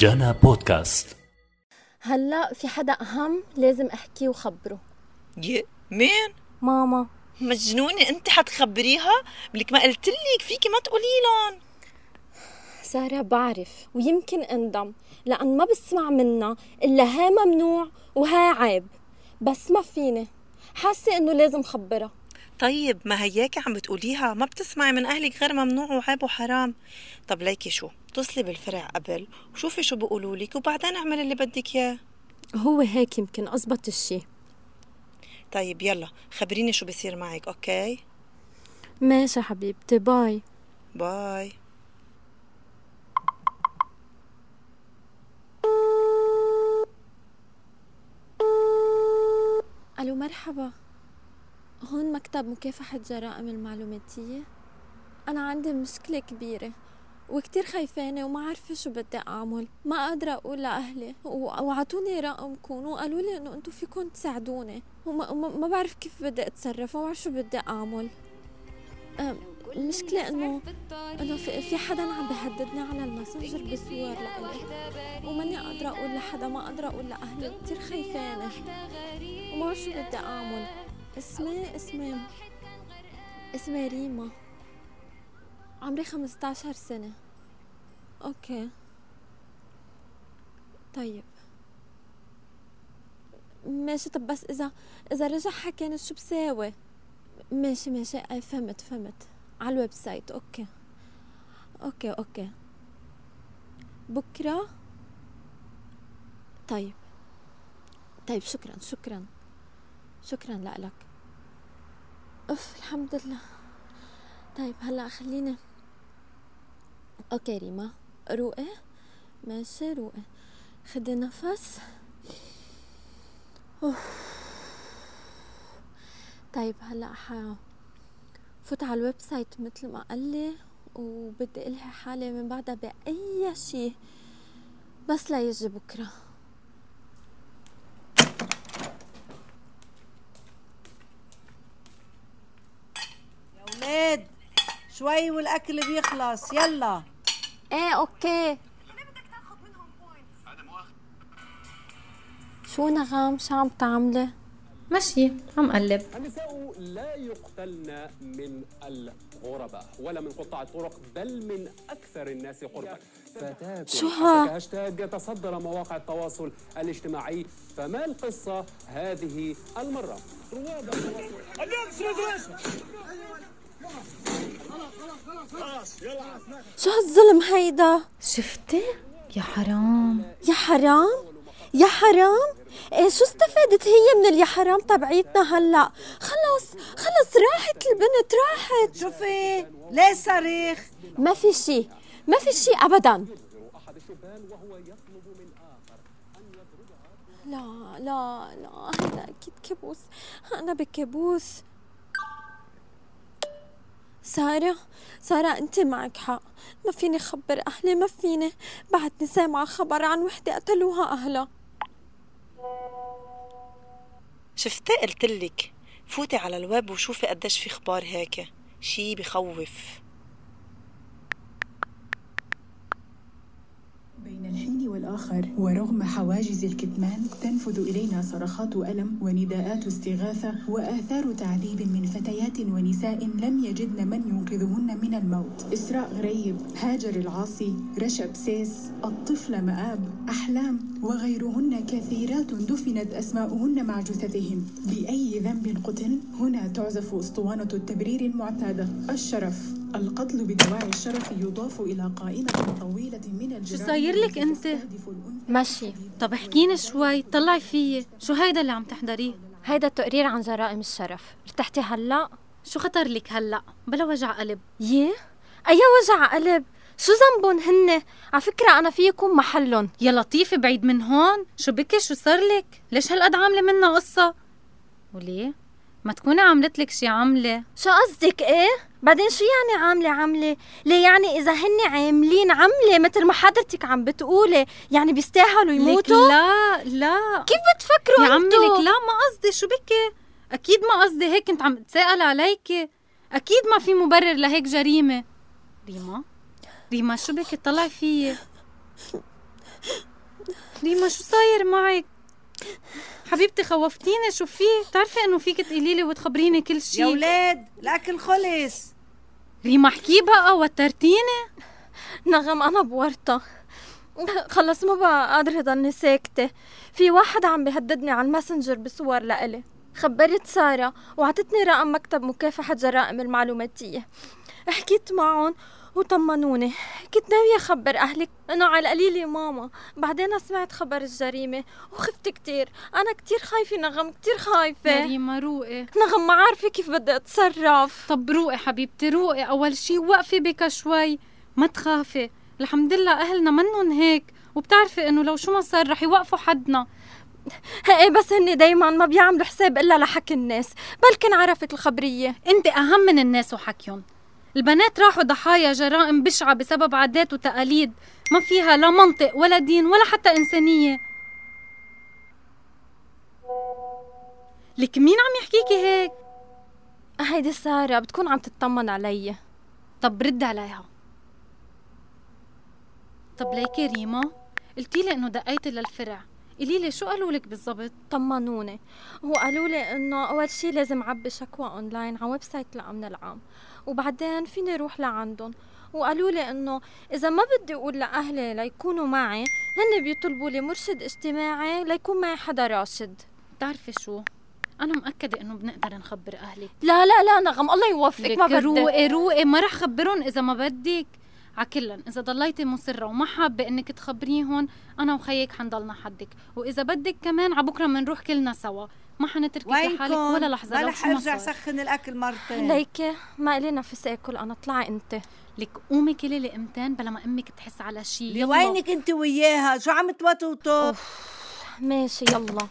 جانا بودكاست. هلا في حدا أهم لازم احكيه وخبره. يه مين؟ ماما. مجنونة أنت حتخبريها؟ بلك ما قلت لك فيكي ما تقولي لهم. سارة بعرف ويمكن اندم لأن ما بسمع منها إلا ها ممنوع وها عيب. بس ما فيني حاسة إنه لازم خبرها. طيب ما هياك عم بتقوليها؟ ما بتسمعي من أهلك غير ممنوع وعيب وحرام. طب ليكي شو؟ اتصلي بالفرع قبل وشوفي شو بيقولوا لك وبعدين اعملي اللي بدك إياه. هو هيك يمكن أزبط الشي طيب يلا خبريني شو بصير معك okay؟ ماشي حبيبتي bye. bye. ألو مرحبا. هون مكتب مكافحة جرائم المعلوماتية. أنا عندي مشكلة كبيرة. وكتير خايفانة وما عارفة شو بدي أعمل. ما قادرة أقول لأهلي. وعطوني رقمكم وقالوا لي إنه أنتوا فيكم تساعدوني. وما ما بعرف كيف بدي أتصرف وما بعرف شو بدي أعمل. المشكلة إنه إنه في, حدا عم بهددني على الماسنجر بصور لإلي وماني قادرة أقول لحدا ما قادرة أقول لأهلي. كتير خايفانة وما بعرف شو بدي أعمل. اسمي اسمي اسمي ريما. عمري 15 سنة. okay. طيب. ماشي. طب بس إذا إذا رجع حكينا شو بساوي. ماشي ماشي. أي فهمت فهمت. على ال website. okay. okay okay. بكرة. طيب. طيب شكرا شكرا. شكرا لك. اف الحمد لله. طيب هلأ خلينا ريما روقي ماشي روقي خدي نفس. طيب هلا ح فوت على ال website مثل ما قال لي وبدي ألهي حالي من بعدها بأي شيء بس لا يجي بكرة. يا ولاد شوي والأكل بيخلص. يلا. إيه أوكي. شو نغم شو عم تعملي؟ ماشي عم قلب. النساء لا يقتلن من الغرباء ولا من قطاع الطرق بل من أكثر الناس قربا. فتاة شو هاشتاج تصدر مواقع التواصل الاجتماعي. فما القصة هذه المرة؟ رواد التواصل شو هالظلم هيدا شفتي يا حرام. يا حرام؟ يا حرام؟ إيه شو استفادت هي من اليا حرام تبعيتنا هلا؟ خلص خلص راحت البنت راحت. شوفي ليه صريخ؟ ما في شي ما في شي ابدا. لا لا لا هيدا أكيد كابوس. أنا بكابوس. سارة سارة أنت معك حق. ما فيني خبر أهلي ما فيني. بعدني سامعة خبر عن وحدة قتلوها أهلها. شفتي قلتلك فوتي على الويب وشوفي قديش في أخبار هيك. شي بخوف. والآخر ورغم حواجز الكتمان تنفذ إلينا صرخات ألم ونداءات استغاثة وآثار تعذيب من فتيات ونساء لم يجدن من ينقذهن من الموت. إسراء غريب هاجر العاصي رشا بسيس الطفلة مآب أحلام وغيرهن كثيرات دفنت أسماؤهن مع جثثهم. بأي ذنب قتل؟ هنا تعزف أسطوانة التبرير المعتادة. الشرف. القتل بدواعي الشرف يضاف إلى قائمة طويلة من الجرائم صاير لك الأنثى. ماشي. طب احكيني شوي طلعي فيي. شو هيدا اللي عم تحضريه؟ هيدا تقرير عن جرائم الشرف. ارتحتي هلا؟ شو خطر لك هلا؟ بلا وجع قلب. يه اي وجع قلب؟ شو ذنبهم هن؟ على فكرة أنا في يكون محلهم. يا لطيفة بعيد من هون. شو بكي؟ شو صار لك؟ ليش هالقد عاملة منا قصة؟ وليه؟ ما تكوني عملت لك شي عملة شو قصدك إيه؟ بعدين شو يعني عاملة عاملة؟ ليه يعني إذا هن عاملين عملة مثل ما حضرتك عم بتقولي؟ يعني بيستاهلوا لك يموتوا؟ لا لا. كيف بتفكروا يا عمي؟ لك لا ما قصدي. شو بكي؟ أكيد ما قصدي هيك. كنت عم اتساءل عليكي. أكيد ما في مبرر لهيك جريمة. ريما؟ ريما شو بك طلعي فيي. ريما شو صاير معك؟ حبيبتي خوفتيني شو في؟ بتعرفي إنه فيك تقولي لي وتخبريني كل شيء يا ولاد الأكل خلص. ريما احكي بقى وترتيني. نغم أنا بورطة. خلص ما بقى قادرة ضلني ساكتة. في واحد عم بيهددني على الماسنجر بصور لإلي. خبرت سارة وعطتني رقم مكتب مكافحة جرائم المعلوماتية. حكيت معهم وطمنوني. كنت ناوية أخبر أهلي إنه على القليلة ماما. بعدين سمعت خبر الجريمة وخفت كتير. أنا كتير خايفة نغم كتير خايفة. ريما روقي. نغم ما عارفة كيف بدي أتصرف. طب روقي حبيبتي روقي. أول شي وقفي بك شوي. ما تخافي. الحمد لله أهلنا منن هيك. وبتعرفي إنه لو شو ما صار رح يوقفوا حدنا. إيه بس هني دايما ما بيعملوا حساب إلا لحكي الناس بلكن عرفت الخبرية. أنت أهم من الناس وحكيهم. البنات راحوا ضحايا جرائم بشعة بسبب عادات وتقاليد ما فيها لا منطق ولا دين ولا حتى إنسانية. لك مين عم يحكيكي هيك؟ هيدي سارة بتكون عم تطمن علي. طب رد عليها. طب ليكي ريما قلتي لي إنه دقيتي للفرع. قولي لي شو قالوا لك بالضبط؟ طمنوني. وقالوا لي إنه أول شي لازم أعبي شكوى أونلاين على website الامن العام وبعدين فيني أروح لعندهم. وقالوا لي إنه إذا ما بدي أقول لأهلي ليكونوا معي هن بيطلبوا لي مرشد اجتماعي ليكون معي حدا راشد. بتعرفي شو؟ أنا مأكدة إنه بنقدر نخبر اهلك لا لا لا نغم الله يوفقك ما بدي. روقي روقي ما رح خبرهم إذا ما بدك. عكلٍ إذا ضليتي مصرة وما حابة إنك تخبريهم أنا وخيك حنضلنا حدك. وإذا بدك كمان عبكرة بنروح كلنا سوا. ما حنتركك لحالك ولا لحظة ما حرجع صار سخن الأكل مرتين. ليكي ما إلي نفس آكل أنا اطلعي أنت. لك قومي كلي لقمتين بلا ما أمك تحس على شيء ليكي أنت وياها؟ شو عم توتوتو؟ ماشي يلا.